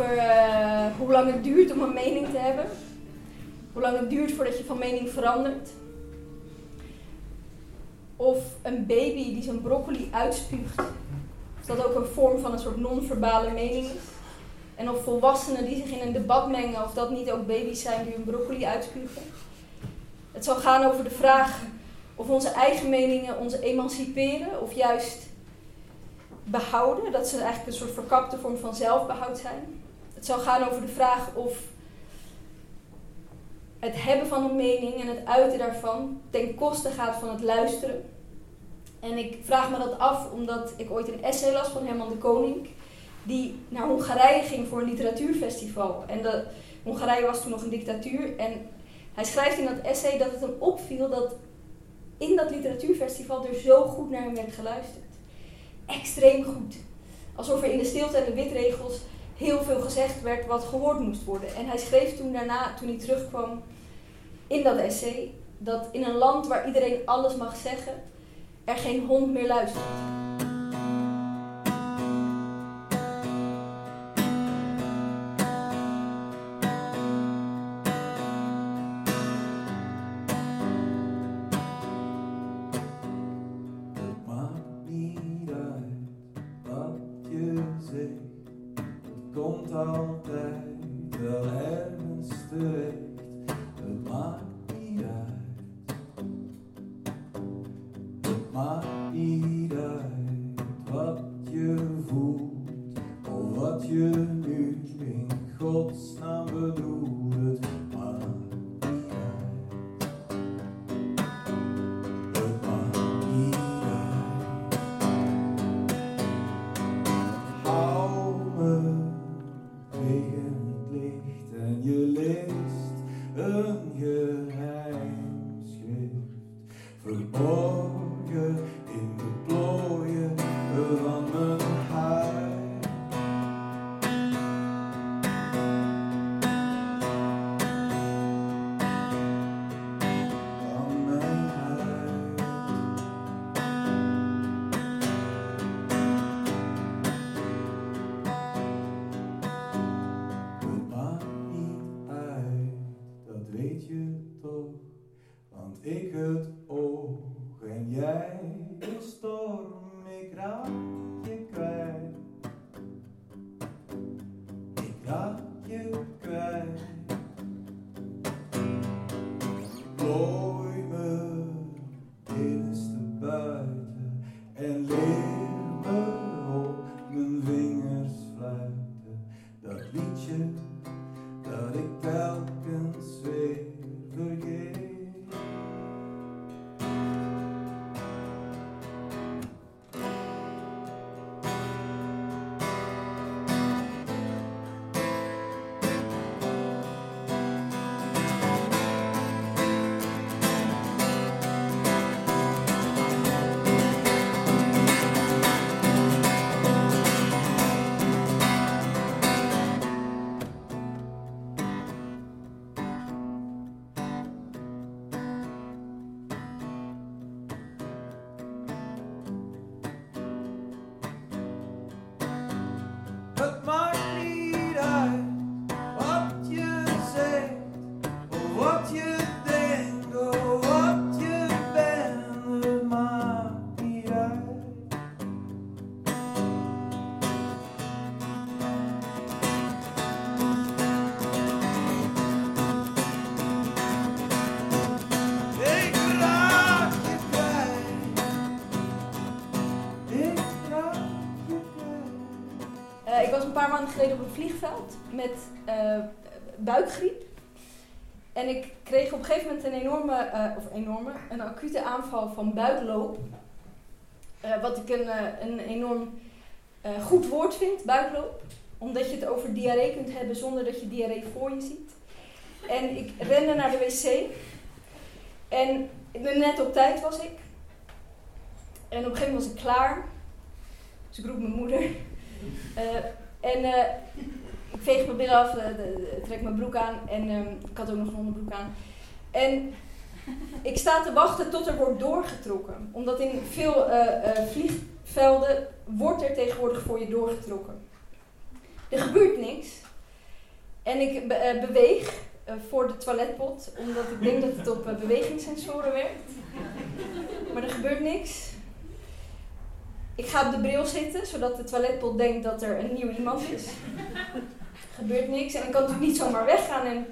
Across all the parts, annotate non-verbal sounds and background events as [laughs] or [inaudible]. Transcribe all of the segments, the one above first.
over uh, hoe lang het duurt om een mening te hebben. Hoe lang het duurt voordat je van mening verandert. Of een baby die zijn broccoli uitspuugt. Of dat ook een vorm van een soort non-verbale mening is. En of volwassenen die zich in een debat mengen, of dat niet ook baby's zijn die hun broccoli uitspugen. Het zal gaan over de vraag of onze eigen meningen ons emanciperen of juist behouden. Dat ze eigenlijk een soort verkapte vorm van zelfbehoud zijn. Het zal gaan over de vraag of het hebben van een mening en het uiten daarvan ten koste gaat van het luisteren. En ik vraag me dat af omdat ik ooit een essay las van Herman de Koning, die naar Hongarije ging voor een literatuurfestival. En Hongarije was toen nog een dictatuur. En hij schrijft in dat essay dat het hem opviel dat in dat literatuurfestival er zo goed naar hem werd geluisterd. Extreem goed. Alsof er in de stilte en de witregels heel veel gezegd werd wat gehoord moest worden. En hij schreef toen daarna, toen hij terugkwam in dat essay, dat in een land waar iedereen alles mag zeggen, er geen hond meer luistert. Paar maanden geleden op een vliegveld met uh, buikgriep. En ik kreeg op een gegeven moment een enorme, uh, of enorme, een acute aanval van buikloop. Uh, wat ik een, een enorm goed woord vind, buikloop. Omdat je het over diarree kunt hebben zonder dat je diarree voor je ziet. En ik rende naar de wc. En net op tijd was ik. En op een gegeven moment was ik klaar. Dus ik roep mijn moeder. En uh, ik veeg mijn billen af, uh, trek mijn broek aan en uh, ik had ook nog een onderbroek aan. En ik sta te wachten tot er wordt doorgetrokken. Omdat in veel eh, vliegvelden wordt er tegenwoordig voor je doorgetrokken. Er gebeurt niks. En ik beweeg voor de toiletpot, omdat ik denk dat het op bewegingssensoren werkt. Maar er gebeurt niks. Ik ga op de bril zitten, zodat de toiletpot denkt dat er een nieuw iemand is. Er [laughs] gebeurt niks. En ik kan natuurlijk niet zomaar weggaan en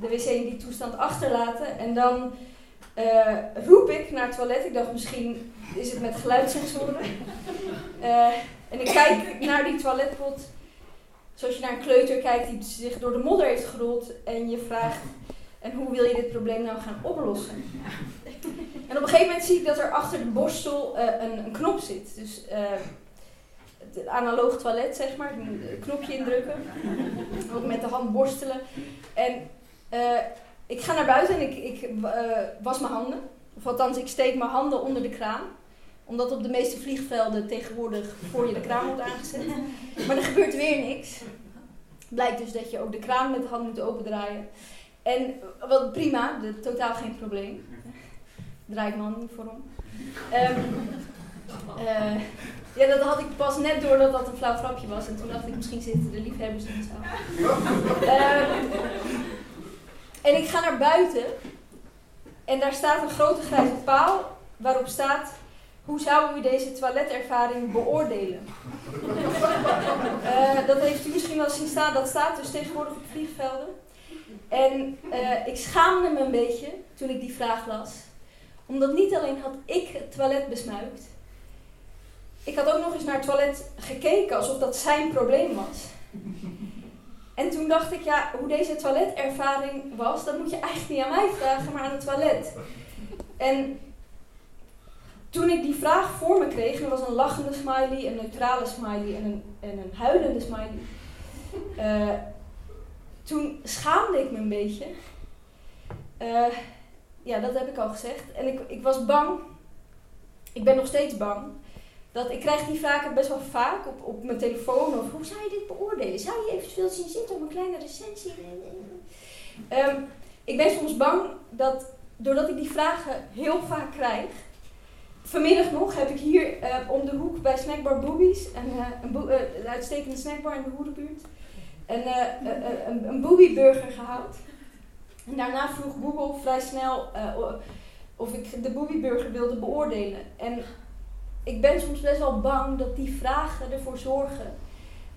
de wc in die toestand achterlaten. En dan uh, roep ik naar het toilet. Ik dacht misschien is het met geluidssensoren. Uh, [laughs] en ik kijk naar die toiletpot. Zoals je naar een kleuter kijkt die zich door de modder heeft gerold. En je vraagt, en hoe wil je dit probleem nou gaan oplossen? Op een gegeven moment zie ik dat er achter de borstel uh, een, een, knop zit. Dus het analoog toilet, zeg maar. Een knopje indrukken. Ook met de hand borstelen. En ik ga naar buiten en ik, ik was mijn handen. Of althans, ik steek mijn handen onder de kraan. Omdat op de meeste vliegvelden tegenwoordig voor je de kraan wordt aangezet. Maar er gebeurt weer niks. Blijkt dus dat je ook de kraan met de hand moet opendraaien. En wat prima, totaal geen probleem. Draai ik mijn hand niet voor om. Um, uh, ja, dat had ik pas net door dat dat een flauw grapje was. En toen dacht ik, misschien zitten de liefhebbers niet zo. Um, en ik ga naar buiten en daar staat een grote grijze paal waarop staat: Hoe zou u deze toiletervaring beoordelen? uh, [laughs] dat heeft u misschien wel zien staan, dat staat dus tegenwoordig op vliegvelden. En uh, ik schaamde me een beetje toen ik die vraag las, omdat niet alleen had ik het toilet besmuikt, ik had ook nog eens naar het toilet gekeken alsof dat zijn probleem was. En toen dacht ik, ja, hoe deze toiletervaring was, dat moet je eigenlijk niet aan mij vragen, maar aan het toilet. En toen ik die vraag voor me kreeg, er was een lachende smiley, een neutrale smiley en een, en een huilende smiley. Uh, toen schaamde ik me een beetje. Uh, ja, dat heb ik al gezegd. En ik, ik was bang. Ik ben nog steeds bang dat, ik krijg die vragen best wel vaak op, op mijn telefoon. Of hoe zou je dit beoordelen? Zou je eventueel zien zitten op een kleine recensie? Um, ik ben soms bang dat, doordat ik die vragen heel vaak krijg. Vanmiddag nog heb ik hier uh, om de hoek bij Snackbar Boobies, een, een, uh, een uitstekende snackbar in de Hoerenbuurt, een, een, een Booby-burger gehaald. En daarna vroeg Google vrij snel of ik de Booby-burger wilde beoordelen. En ik ben soms best wel bang dat die vragen ervoor zorgen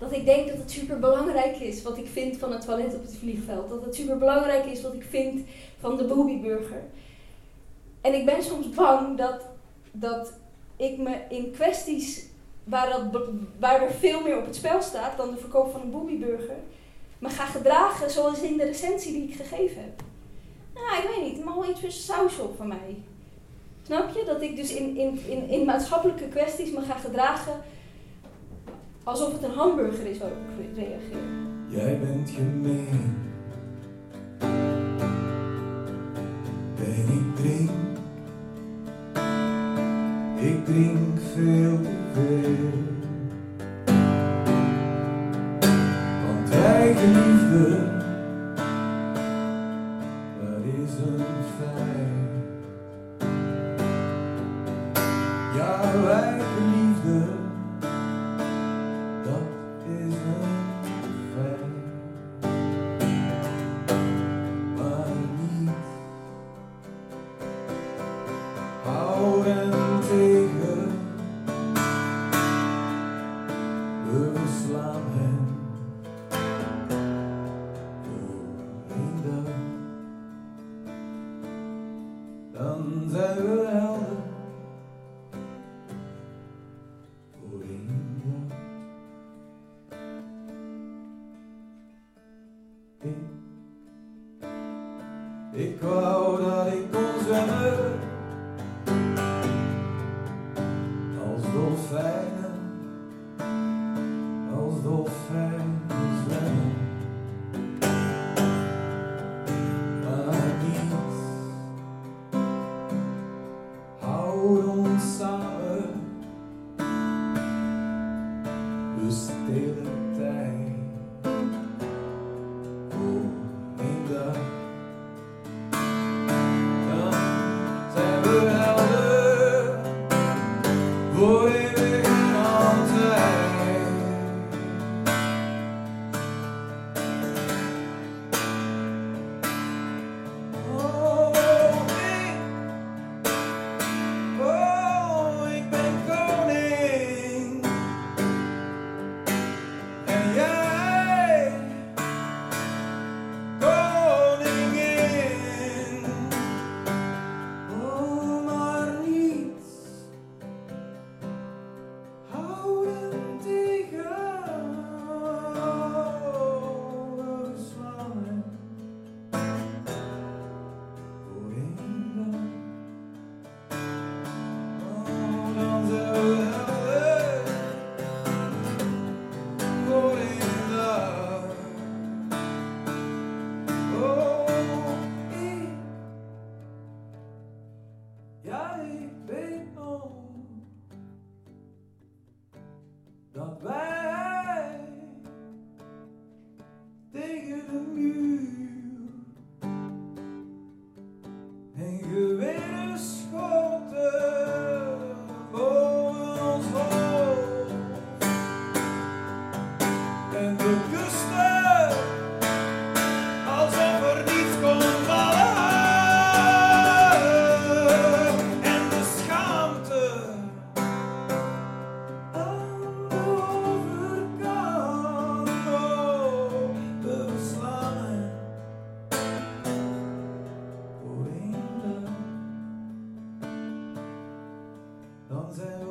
dat ik denk dat het super belangrijk is wat ik vind van het toilet op het vliegveld. Dat het super belangrijk is wat ik vind van de boobyburger. En ik ben soms bang dat, dat ik me in kwesties waar, dat, waar er veel meer op het spel staat dan de verkoop van een boobyburger, me ga gedragen zoals in de recensie die ik gegeven heb. Nou, ik weet niet, het mag wel iets voor saus op van mij. Snap je? Dat ik dus in, in, in, in maatschappelijke kwesties me ga gedragen alsof het een hamburger is waarop ik reageer. Jij bent gemeen. En ik drink. Ik drink veel te veel. Want eigen liefde Bastiaan. Dans un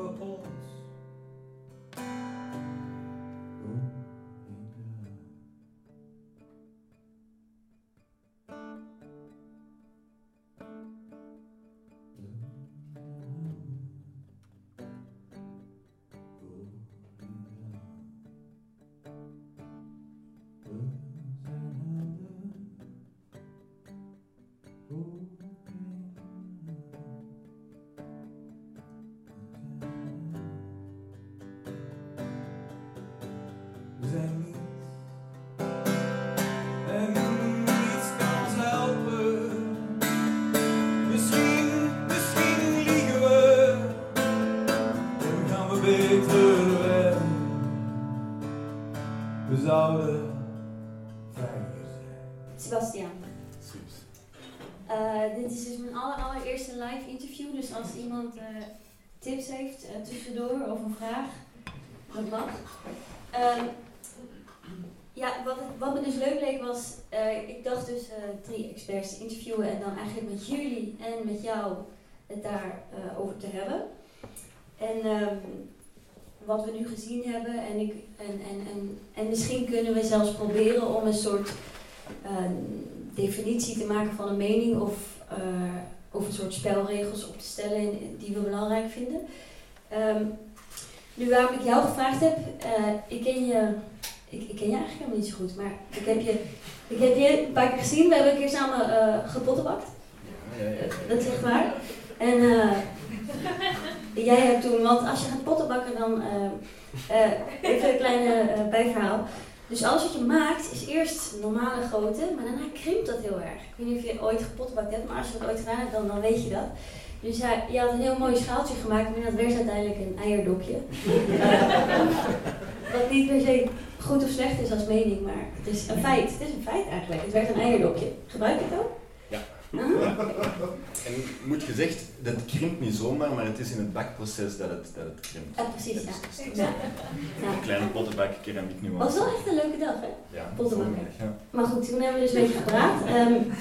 tips heeft uh, tussendoor of een vraag, dat mag. Um, ja, wat, wat me dus leuk leek was, ik dacht dus drie experts te interviewen en dan eigenlijk met jullie en met jou het daarover over te hebben. En um, wat we nu gezien hebben en, ik, en, en, en, en misschien kunnen we zelfs proberen om een soort definitie te maken van een mening of, of een soort spelregels op te stellen die we belangrijk vinden. Um, nu waarom ik jou gevraagd heb, uh, ik ken je, ik, ik, ken je eigenlijk helemaal niet zo goed, maar ik heb je, ik heb je een paar keer gezien, we hebben een keer samen uh, gepottenbakt. Ja, ja, ja. Dat is echt waar. En jij hebt toen, want als je gaat pottenbakken dan, even een kleine bijverhaal. Dus alles wat je maakt is eerst normale grootte, maar daarna krimpt dat heel erg. Ik weet niet of je ooit gepotbakt hebt, maar als je dat ooit gedaan hebt, dan, dan weet je dat. Dus hij, je had een heel mooi schaaltje gemaakt, maar dat werd uiteindelijk een eierdopje. [laughs] wat niet per se goed of slecht is als mening, maar het is een feit. Het is een feit eigenlijk. Het werd een eierdopje. Gebruik je het ook? [laughs] En moet gezegd, dat krimpt niet zomaar, maar het is in het bakproces dat het, dat het krimpt. Ja, precies. Ja. ja. ja. Een kleine pottenbak keramiek nu. Was wel echt een leuke dag, hè? Ja, pottenbakken. Ja. Maar goed, toen hebben we dus een beetje gepraat. Um,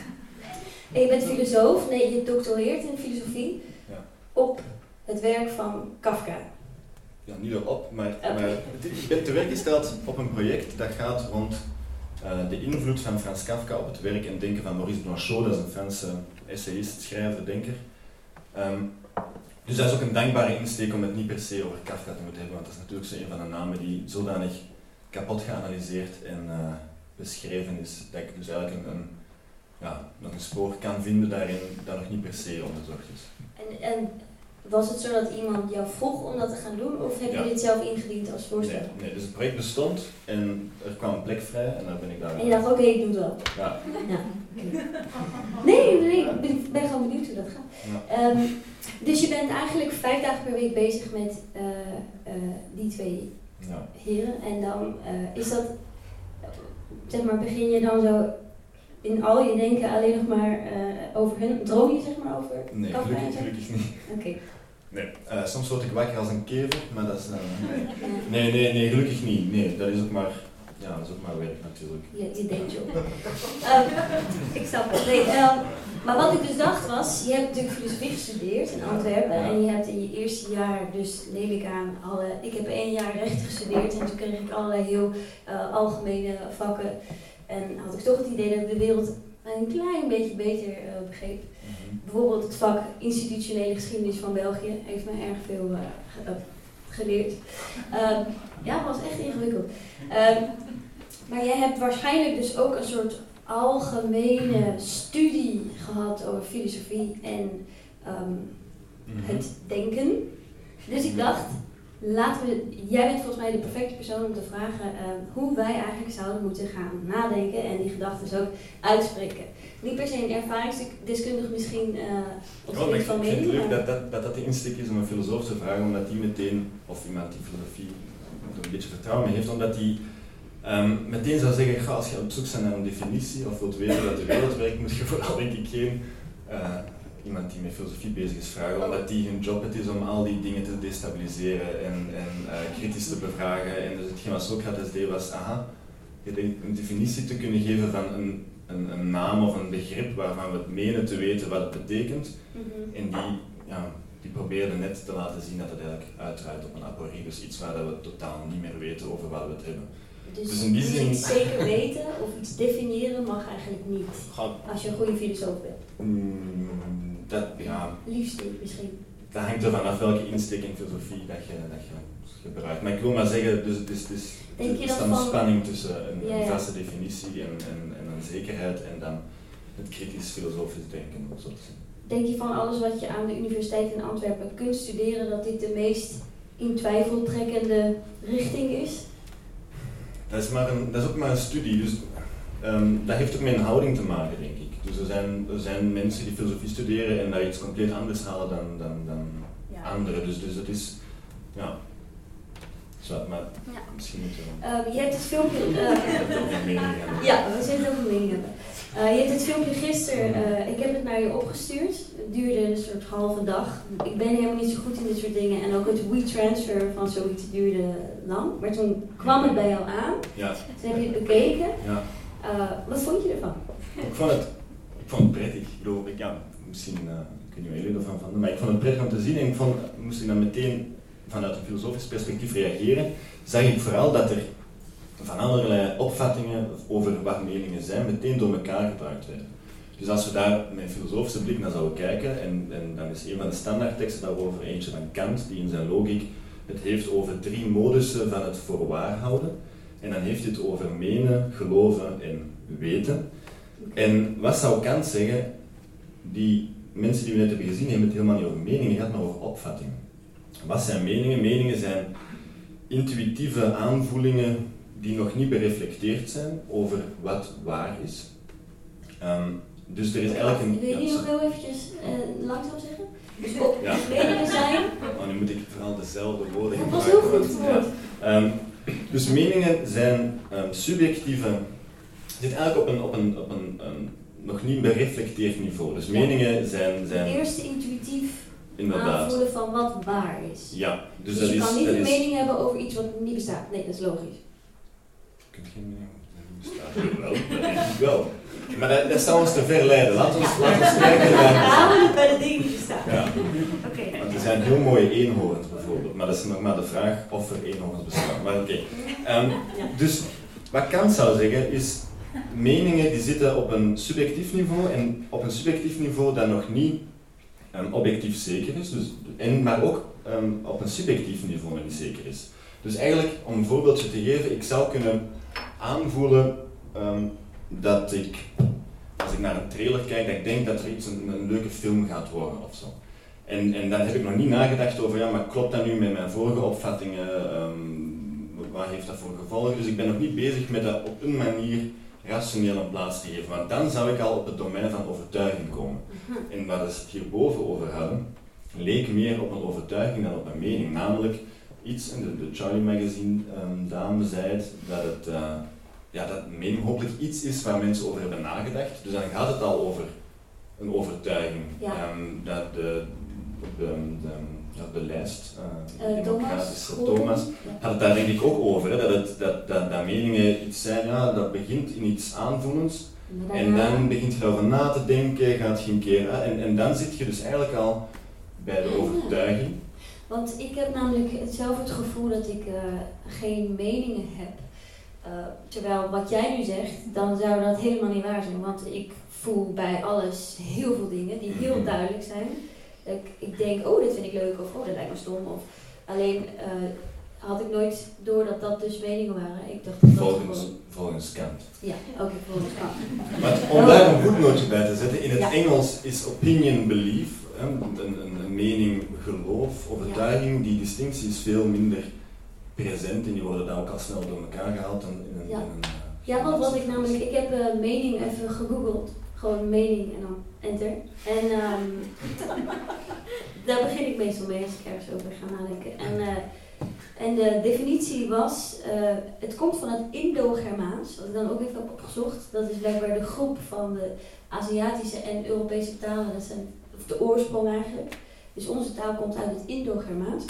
je bent filosoof, nee, je doctoreert in filosofie ja. op het werk van Kafka. Ja, niet erop, maar, okay. maar ik ben te werk gesteld op een project dat gaat rond uh, de invloed van Frans Kafka op het werk en denken van Maurice Blanchot, dat is een Franse essayist, schrijver, denker. Um, dus dat is ook een dankbare insteek om het niet per se over Kafka te moeten hebben, want dat is natuurlijk zo een van de namen die zodanig kapot geanalyseerd en uh, beschreven is, dat ik dus eigenlijk een, een, ja, nog een spoor kan vinden daarin dat nog niet per se onderzocht is. En, en was het zo dat iemand jou vroeg om dat te gaan doen, of heb je dit zelf ingediend als voorstel? Nee, nee, dus het project bestond en er kwam een plek vrij en dan ben ik daar. En je dacht, oké, ik doe het wel. Ja. ja. Nee, nee, ik ben, gewoon benieuwd hoe dat gaat. Ja. Um, dus je bent eigenlijk vijf dagen per week bezig met uh, uh, die twee heren. En dan uh, is dat, zeg maar, begin je dan zo in al je denken alleen nog maar over hun, droom je zeg maar over Nee, gelukkig, gelukkig niet. Oké. Okay. Nee, soms word ik wakker als een kever, maar dat is... nee. nee, nee, nee, gelukkig niet. Nee, dat is ook maar ja, dat is ook maar werk natuurlijk. Je, je denkt je op. um, ik snap het. Nee, maar wat ik dus dacht was, je hebt natuurlijk filosofie gestudeerd in Antwerpen en je hebt in je eerste jaar, dus neem ik aan, alle, ik heb één jaar recht gestudeerd en toen kreeg ik allerlei heel uh, algemene vakken en had ik toch het idee dat ik de wereld een klein beetje beter uh, begreep. Bijvoorbeeld het vak institutionele geschiedenis van België heeft me erg veel uh, ge geleerd. Um, ja, was echt ingewikkeld. Um, maar jij hebt waarschijnlijk dus ook een soort algemene studie gehad over filosofie en um, het denken. Dus ik dacht, laten we, jij bent volgens mij de perfecte persoon om te vragen uh, hoe wij eigenlijk zouden moeten gaan nadenken en die gedachten ook uitspreken. Niet per se een ervaringsdeskundige misschien uh, op ik, van mening. Ik vind het leuk dat dat, dat, de insteek is om een filosoof te vragen, omdat die meteen, of iemand die filosofie een beetje vertrouwen mee heeft, omdat die Um, meteen zou zeggen, ga, als je op zoek bent naar een definitie of wilt weten dat de wereld werkt, moet je [laughs] vooral denk ik geen uh, iemand die met filosofie bezig is vragen, omdat die hun job het is om al die dingen te destabiliseren en, en uh, kritisch te bevragen. En dus hetgeen wat Socrates deed was, aha, je denkt een definitie te kunnen geven van een, een, een, naam of een begrip waarvan we het menen te weten wat het betekent. Mm -hmm. En die, ja, die probeerde net te laten zien dat het eigenlijk uitdraait op een aporie, dus iets waar we totaal niet meer weten over wat we het hebben. Dus, dus in die zin... iets zeker weten of iets definiëren mag eigenlijk niet. Als je een goede filosoof bent. Mm, dat, ja. Liefst niet, misschien. Dat hangt er vanaf welke insteek in filosofie dat je, dat je gebruikt. Maar ik wil maar zeggen, dus het is, het is, er staat een spanning tussen een, ja, ja. vaste definitie en, en, en, een zekerheid en dan het kritisch filosofisch denken. Zo Denk je van alles wat je aan de Universiteit in Antwerpen kunt studeren, dat dit de meest in twijfel trekkende richting is? Dat is, maar een, dat is ook maar een studie, dus um, dat heeft ook met een houding te maken, denk ik. Dus er zijn, er zijn mensen die filosofie studeren en daar iets compleet anders halen dan, dan, dan ja. anderen. Dus, dus dat is, ja. Zo, maar ja. misschien niet zo. Uh, je hebt het filmpje. Uh, ja, we zullen ook een mening hebben. Uh, je hebt het filmpje gisteren, uh, ik heb het naar je opgestuurd. Het duurde een soort halve dag. Ik ben helemaal niet zo goed in dit soort dingen. En ook het WeTransfer van zoiets duurde lang. Maar toen kwam het bij jou aan. Ja. Toen heb je het bekeken. Ja. Uh, wat vond je ervan? Ik vond het, ik vond het prettig. Ik bedoel, ik, ja, misschien kun je jullie ervan van, maar ik vond het prettig om te zien. En ik vond, moest ik dan meteen vanuit een filosofisch perspectief reageren, zag ik vooral dat er van allerlei opvattingen over wat meningen zijn, meteen door elkaar gebruikt werden. Dus als we daar met een filosofische blik naar zouden kijken, en, en dan is een van de standaardteksten daarover eentje van Kant, die in zijn logiek het heeft over drie modussen van het voorwaar houden. En dan heeft hij het over menen, geloven en weten. En wat zou Kant zeggen? Die mensen die we net hebben gezien hebben het helemaal niet over meningen, het gaat maar over opvattingen. Wat zijn meningen? Meningen zijn intuïtieve aanvoelingen die nog niet bereflecteerd zijn over wat waar is. Um, dus er is eigenlijk een... Wil je die nog heel eventjes uh, langzaam zeggen? Dus op ja. meningen zijn... Oh, nu moet ik vooral dezelfde woorden gebruiken. Dat was heel goed woord. Ja. Um, dus meningen zijn um, subjectieve... Dit eigenlijk op een, op een, op een, een nog niet bereflecteerd niveau. Dus meningen zijn... zijn Eerste intuïtief Inderdaad. aanvoelen van wat waar is. Ja, dus, dus dat je is, kan niet een mening hebben over iets wat niet bestaat. Nee, dat is logisch kunt geen mening bestaat. [laughs] Wel. Maar dat, dat zou ons te ver leiden. Laten we ja. laten we kijken naar... Houden het bij de dingen die bestaan. Ja. Okay. Want er zijn heel mooie eenhoorns bijvoorbeeld, maar dat is nog maar de vraag of er eenhoorns bestaan. Maar oké. Okay. Um, ja. Dus wat Kant zou zeggen is, meningen die zitten op een subjectief niveau en op een subjectief niveau dat nog niet um, objectief zeker is, dus, en, maar ook um, op een subjectief niveau nog niet zeker is. Dus eigenlijk, om een voorbeeldje te geven, ik zou kunnen aanvoelen um, dat ik, als ik naar een trailer kijk, dat ik denk dat er iets een, een leuke film gaat worden of zo. En, en dan heb ik nog niet nagedacht over, ja, maar klopt dat nu met mijn vorige opvattingen? Um, wat heeft dat voor gevolgen? Dus ik ben nog niet bezig met dat op een manier rationeel een plaats te geven, want dan zou ik al op het domein van overtuiging komen. Mhm. En waar we het hierboven over hadden, leek meer op een overtuiging dan op een mening, namelijk iets, en de, de Charlie Magazine um, dame zei het, dat het, uh, ja, dat mening hopelijk iets is waar mensen over hebben nagedacht. Dus dan gaat het al over een overtuiging. Ja. Um, dat de, de, de, dat de lijst, uh, uh, democratische Thomas, Thomas had het daar denk ik ook over, hè, dat, het, dat, dat, dat meningen iets zijn, ja, dat begint in iets aanvoelends. En dan begint je erover na te denken, gaat je een keer, en, en dan zit je dus eigenlijk al bij de overtuiging. Want ik heb namelijk zelf het gevoel dat ik uh, geen meningen heb. Uh, terwijl wat jij nu zegt, dan zou dat helemaal niet waar zijn. Want ik voel bij alles heel veel dingen die heel mhm. duidelijk zijn. Ik, ik denk, oh, dit vind ik leuk, of oh, dat lijkt me stom. Of alleen uh, had ik nooit door dat dat dus meningen waren. Ik dacht dat volgens, gewoon... volgens Kant. Ja, oké, okay, volgens Kant. Maar om daar een voetnootje bij te zetten, in het Engels is opinion belief, een, een, een mening, geloof, overtuiging, die distinctie is veel minder present en die worden dan ook al snel door elkaar gehaald. Ja, een, uh, ja want wat ik namelijk, ik heb uh, mening even gegoogeld, gewoon mening en dan enter. En um, [laughs] daar begin ik meestal mee als ik ergens over ga nadenken. En, uh, en de definitie was, het komt van het Indo-Germaans, wat ik dan ook even heb opgezocht. Dat is blijkbaar de groep van de Aziatische en Europese talen, dat zijn de oorsprong eigenlijk. Dus onze taal komt uit het Indo-Germaans.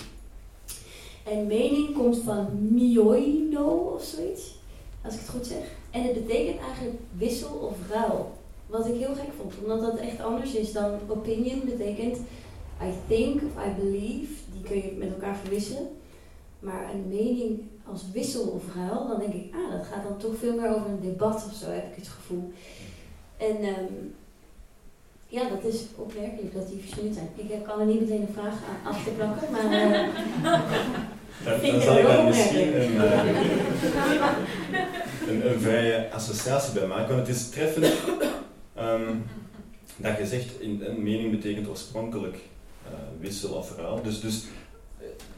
En mening komt van mioino of zoiets, als ik het goed zeg. En het betekent eigenlijk wissel of ruil. Wat ik heel gek vond, omdat dat echt anders is dan opinion betekent I think of I believe, die kun je met elkaar verwisselen. Maar een mening als wissel of ruil, dan denk ik, ah, dat gaat dan toch veel meer over een debat of zo, heb ik het gevoel. En um, ja, dat is opmerkelijk dat die verstuurd zijn. Ik kan er niet meteen een vraag aan af te plakken, maar. Uh, [laughs] dan, dan zal ik daar misschien een, uh, een, een, vrije associatie bij maken. Want het is treffend um, dat je zegt, in, een mening betekent oorspronkelijk uh, wissel of ruil. Dus, dus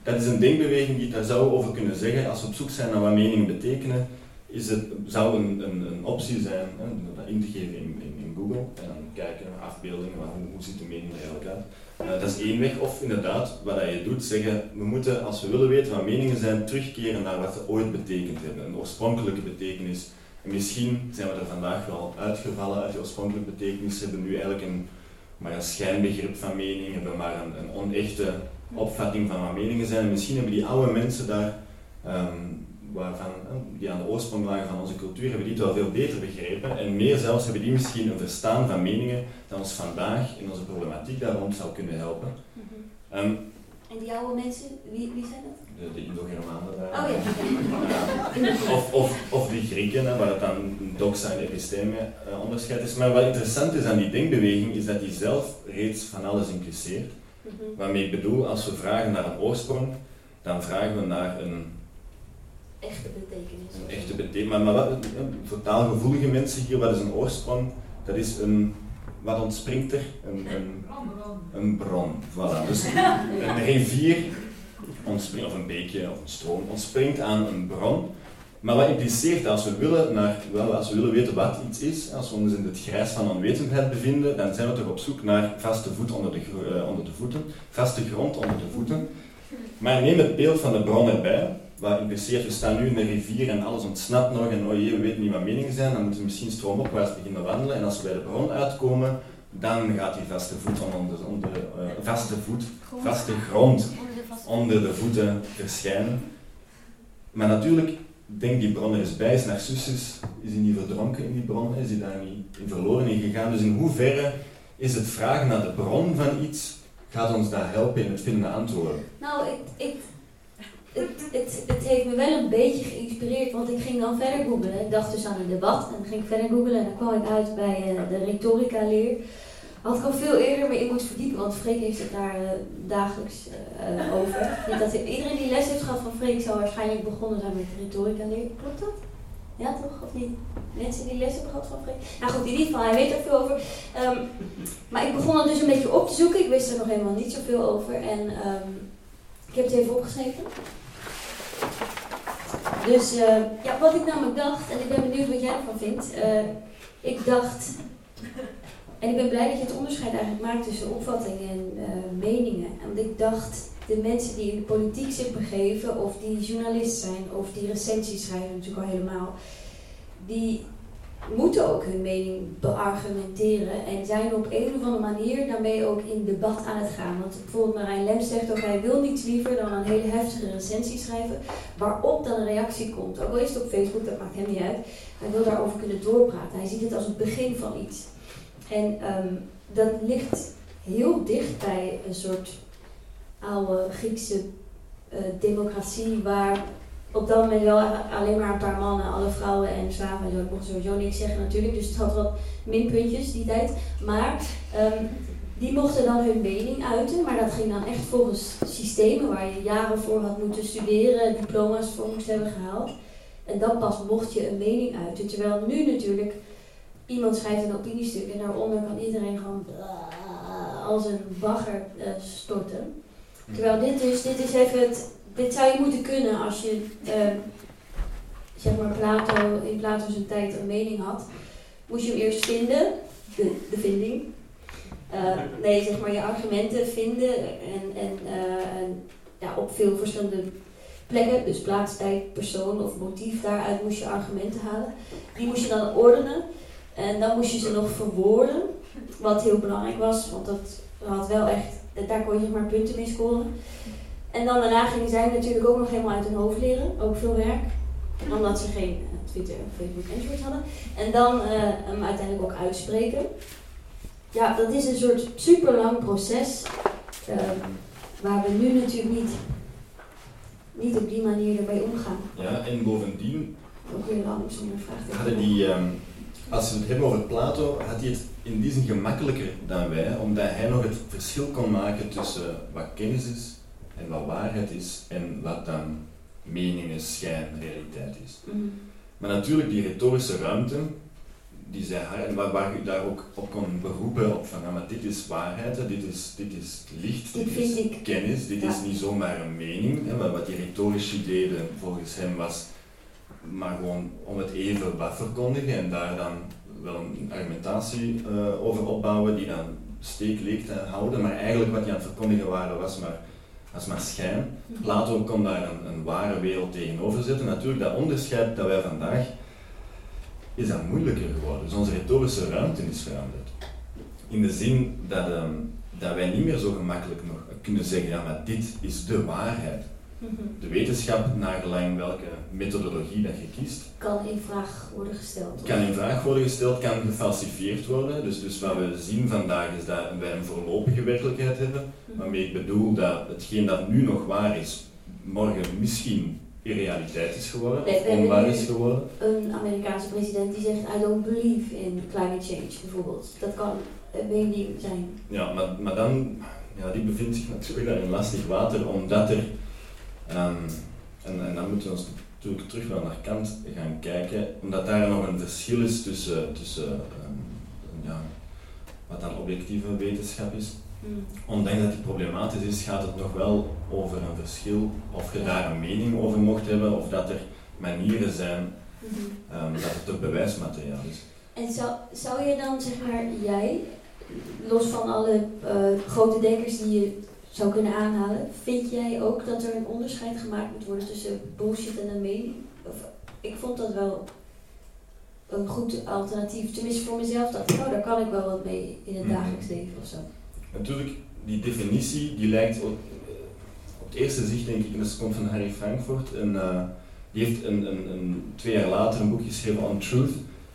dat is een denkbeweging die daar zou over kunnen zeggen. Als we op zoek zijn naar wat meningen betekenen, is het, zou een, een, een optie zijn hè, dat in te geven in, in, in, Google en kijken naar afbeeldingen, hoe, ziet de mening er eigenlijk uit. Uh, dat is één weg, of inderdaad, wat je doet, zeggen we moeten, als we willen weten wat meningen zijn, terugkeren naar wat ze ooit betekend hebben, een oorspronkelijke betekenis En misschien zijn we er vandaag wel uitgevallen uit die oorspronkelijke betekenis, hebben nu eigenlijk een, maar een schijnbegrip van mening, hebben maar een, onechte opvatting van wat meningen zijn. En misschien hebben die oude mensen daar, um, waarvan, eh, die aan de oorsprong lagen van onze cultuur, hebben die het wel veel beter begrepen. En meer zelfs hebben die misschien een verstaan van meningen dat ons vandaag in onze problematiek daar rond zou kunnen helpen. um, en die oude mensen, wie, wie zijn dat? De, de Indo-Germanen daar. Oh ja. of, of, of die Grieken, hè, waar het dan doxa en episteme uh, onderscheid is. Maar wat interessant is aan die denkbeweging, is dat die zelf reeds van alles impliceert. Mm Waarmee ik bedoel, als we vragen naar een oorsprong, dan vragen we naar een echte betekenis. Een echte betekenis. Maar, maar wat, voor taalgevoelige mensen hier, wat is een oorsprong? Dat is een, wat ontspringt er? Een, een, een bron. Voilà. Dus een rivier ontspringt, of een beekje of een stroom ontspringt aan een bron. Maar wat impliceert als we willen, naar, wel, als we willen weten wat iets is, als we ons in het grijs van onwetendheid bevinden, dan zijn we toch op zoek naar vaste voet onder de, uh, onder de voeten, vaste grond onder de voeten. Maar neem het beeld van de bron erbij, wat impliceert, we staan nu in een rivier en alles ontsnapt nog en oh jee, we weten niet wat meningen zijn, dan moeten we misschien stroomopwaarts beginnen wandelen en als we bij de bron uitkomen, dan gaat die vaste voet onder, onder uh, vaste voet, vaste grond onder de voeten verschijnen. Maar natuurlijk, denk die bron er eens bij, is Narcissus, is hij niet verdronken in die bron, is hij daar niet in verloren in gegaan. Dus in hoeverre is het vragen naar de bron van iets, gaat ons daar helpen in het vinden van antwoorden? Nou, ik, ik, het, het, het heeft me wel een beetje geïnspireerd, want ik ging dan verder googlen. Ik dacht dus aan een debat en dan ging ik verder googlen en dan kwam ik uit bij uh, de retorica leer. Had ik al veel eerder me in moeten verdiepen, want Freek heeft het daar uh, dagelijks uh, over. [laughs] Dat iedereen die les heeft gehad van Freek zou waarschijnlijk begonnen zijn met retorica leer. Klopt dat? Ja, toch? Of niet? Mensen die les hebben gehad van Freek? Nou goed, in ieder geval, hij weet er veel over. Um, maar ik begon het dus een beetje op te zoeken. Ik wist er nog helemaal niet zoveel over. En um, ik heb het even opgeschreven. Dus uh, ja, wat ik namelijk dacht, en ik ben benieuwd wat jij ervan vindt. ik dacht en ik ben blij dat je het onderscheid eigenlijk maakt tussen opvattingen en uh, meningen. Want ik dacht, de mensen die in de politiek zich begeven, of die journalist zijn, of die recensies schrijven natuurlijk al helemaal, die moeten ook hun mening beargumenteren en zijn op een of andere manier daarmee ook in debat aan het gaan. Want bijvoorbeeld Marijn Lem zegt ook, hij wil niets liever dan een hele heftige recensie schrijven, waarop dan een reactie komt. Ook al is het op Facebook, dat maakt hem niet uit. Hij wil daarover kunnen doorpraten. Hij ziet het als het begin van iets. En um, dat ligt heel dicht bij een soort oude Griekse uh, democratie waar op dat moment wel alleen maar een paar mannen, alle vrouwen en slaven en zo, mochten sowieso niks zeggen natuurlijk, dus het had wat minpuntjes die tijd. Maar um, die mochten dan hun mening uiten, maar dat ging dan echt volgens systemen waar je jaren voor had moeten studeren, diploma's voor moest hebben gehaald. En dan pas mocht je een mening uiten. Terwijl nu natuurlijk iemand schrijft een opiniestuk en daaronder kan iedereen gewoon als een bagger uh, storten. Hm. Terwijl dit dus, dit is even het, dit zou je moeten kunnen als je, uh, zeg maar, Plato, in Plato zijn tijd een mening had. Moest je hem eerst vinden, de, de vinding. Uh, nee, zeg maar je argumenten vinden en, en, en ja, op veel verschillende plekken, dus plaats, tijd, persoon of motief, daaruit moest je argumenten halen. Die moest je dan ordenen. En dan moest je ze nog verwoorden, wat heel belangrijk was, want dat had wel echt, daar kon je maar punten mee scoren. En dan daarna gingen zij natuurlijk ook nog helemaal uit hun hoofd leren, ook veel werk, omdat ze geen eh, Twitter, Facebook enzovoort hadden. En dan uh, hem uiteindelijk ook uitspreken. Ja, dat is een soort super lang proces, uh, waar we nu natuurlijk niet, niet op die manier ermee omgaan. Ja, en bovendien ook weer lang zonder vraag. Hadden die, um, als we het hebben over Plato, had hij het in die zin gemakkelijker dan wij, omdat hij nog het verschil kon maken tussen wat kennis is en wat waarheid is en wat dan meningen, schijn, realiteit is. Mhm. Maar natuurlijk, die retorische ruimte, die zij en waar, waar je daar ook op kon beroepen, op van, maar dit is waarheid, dit is, dit is licht, dit, is kennis, dit is niet zomaar een mening. Hè, wat die retorici deden volgens hem was maar gewoon om het even wat verkondigen en daar dan wel een argumentatie uh, over opbouwen die dan steek leek te houden, maar eigenlijk wat je aan het verkondigen waren was maar, was maar schijn. Plato kon daar een, een ware wereld tegenover zetten. Natuurlijk, dat onderscheid dat wij vandaag is dat moeilijker geworden. Dus onze retorische ruimte is veranderd. In de zin dat, ehm, dat wij niet meer zo gemakkelijk nog kunnen zeggen, ja maar dit is de waarheid. De wetenschap, nagelang welke methodologie dat je kiest, Kan in vraag worden gesteld. kan in vraag worden gesteld, kan gefalsifieerd worden. Dus, dus wat we zien vandaag is dat wij een voorlopige werkelijkheid hebben, Mhm. waarmee ik bedoel dat hetgeen dat nu nog waar is, morgen misschien irrealiteit is geworden, Nee, onwaar is geworden. Een Amerikaanse president die zegt I don't believe in climate change bijvoorbeeld. Dat kan een mening zijn. Ja, maar, maar dan, ja, die bevindt zich natuurlijk daar in lastig water, omdat er, ehm, en, en dan moeten we ons natuurlijk terug wel naar Kant gaan kijken, omdat daar nog een verschil is tussen, tussen ehm, ja, wat dan objectieve wetenschap is. Ondanks dat die problematisch is, gaat het nog wel over een verschil, of je daar een mening over mocht hebben, of dat er manieren zijn Mhm. ehm, dat het ook bewijsmateriaal is. En zou, zou je dan, zeg maar, jij, los van alle eh, grote denkers die je zou kunnen aanhalen, vind jij ook dat er een onderscheid gemaakt moet worden tussen bullshit en een mening? Of, ik vond dat wel een goed alternatief. Tenminste, voor mezelf ik, oh, daar kan ik wel wat mee in het Mhm. dagelijks leven of zo. Natuurlijk, die definitie die lijkt op, op het eerste zicht, denk ik, en dat komt van Harry Frankfurt. En, eh, die heeft een, een, een, twee jaar later een boek geschreven on truth.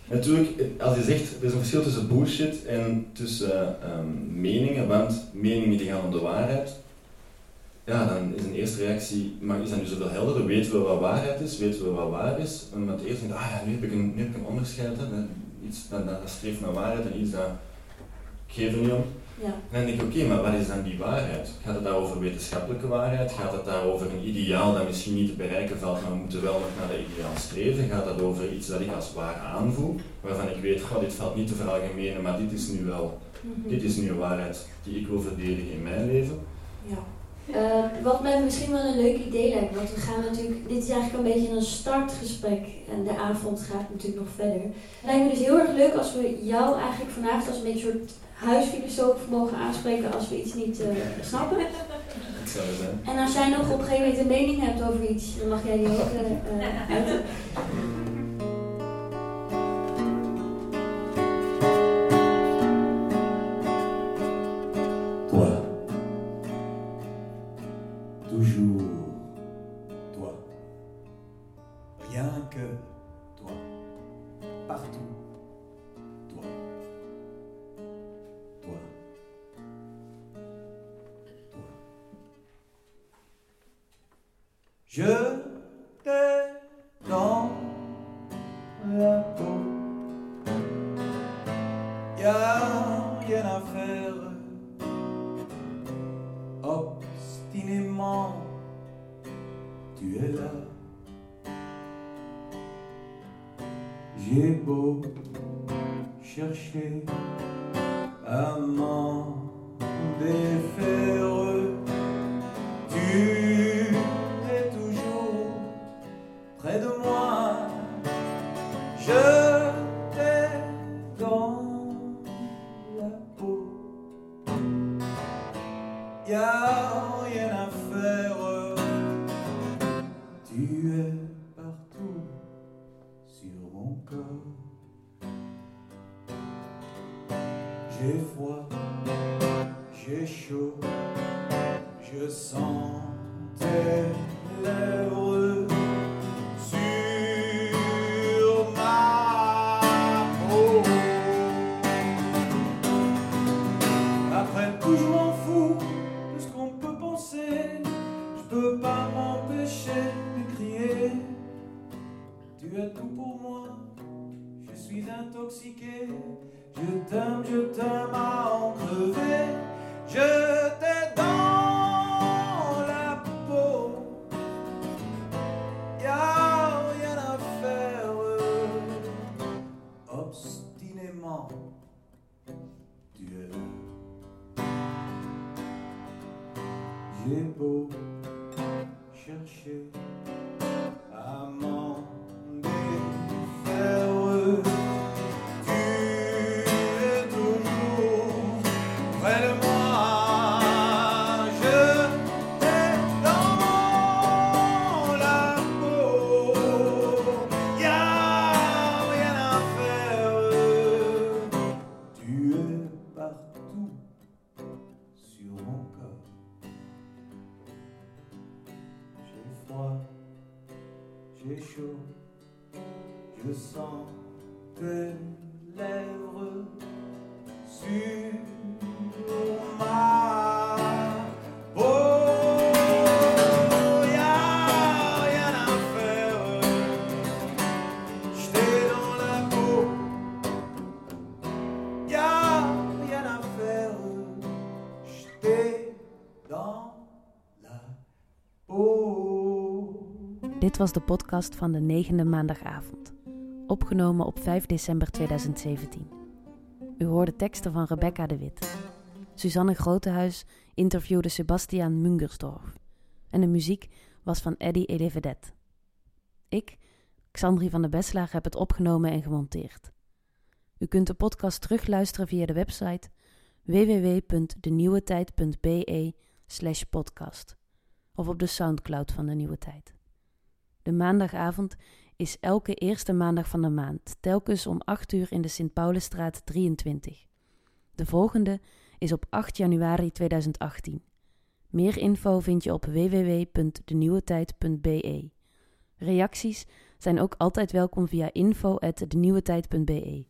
Natuurlijk, eh, als je zegt, er is een verschil tussen bullshit en tussen ehm, meningen, want meningen die gaan om de waarheid. Ja, dan is een eerste reactie, maar is dat nu zoveel helderder? Weten we wat waarheid is? Weten we wat waar is? En met eerst denkt, ah ja, nu heb ik een, nu heb ik een onderscheid. Hè. Iets dat, dat streeft naar waarheid en iets dat ik geef er niet om. Ja. En dan denk ik, oké, maar wat is dan die waarheid? Gaat het daar over wetenschappelijke waarheid? Gaat het daar over een ideaal dat misschien niet te bereiken valt, maar we moeten wel nog naar dat ideaal streven? Gaat dat over iets dat ik als waar aanvoel, waarvan ik weet, goh, dit valt niet te veralgemenen, maar dit is nu wel, Mhm. dit is nu een waarheid die ik wil verdedigen in mijn leven? Ja. Eh, wat mij misschien wel een leuk idee lijkt, want we gaan natuurlijk, dit is eigenlijk een beetje een startgesprek en de avond gaat natuurlijk nog verder. Het lijkt me dus heel erg leuk als we jou eigenlijk vanavond als een beetje een soort huisfilosoof mogen aanspreken als we iets niet eh, snappen. Ik zou zijn. En als jij nog op een gegeven moment een mening hebt over iets, dan mag jij die ook eh, eh, [laughs] uiten. Yeah. J'ai beau chercher à m'en Dit was de podcast van de negende maandagavond, opgenomen op 5 december 2017. U hoorde teksten van Rebecca de Wit. Suzanne Grotehuis interviewde Sebastiaan Mungersdorf. En de muziek was van Eddie Elevedet. Ik, Xandri van de Beslaag, heb het opgenomen en gemonteerd. U kunt de podcast terugluisteren via de website www.denieuwetijd.be slash podcast of op de Soundcloud van De Nieuwe Tijd. De maandagavond is elke eerste maandag van de maand, telkens om 8 uur in de Sint-Paulusstraat 23. De volgende is op 8 januari 2018. Meer info vind je op www.denieuwetijd.be. Reacties zijn ook altijd welkom via info.denieuwetijd.be.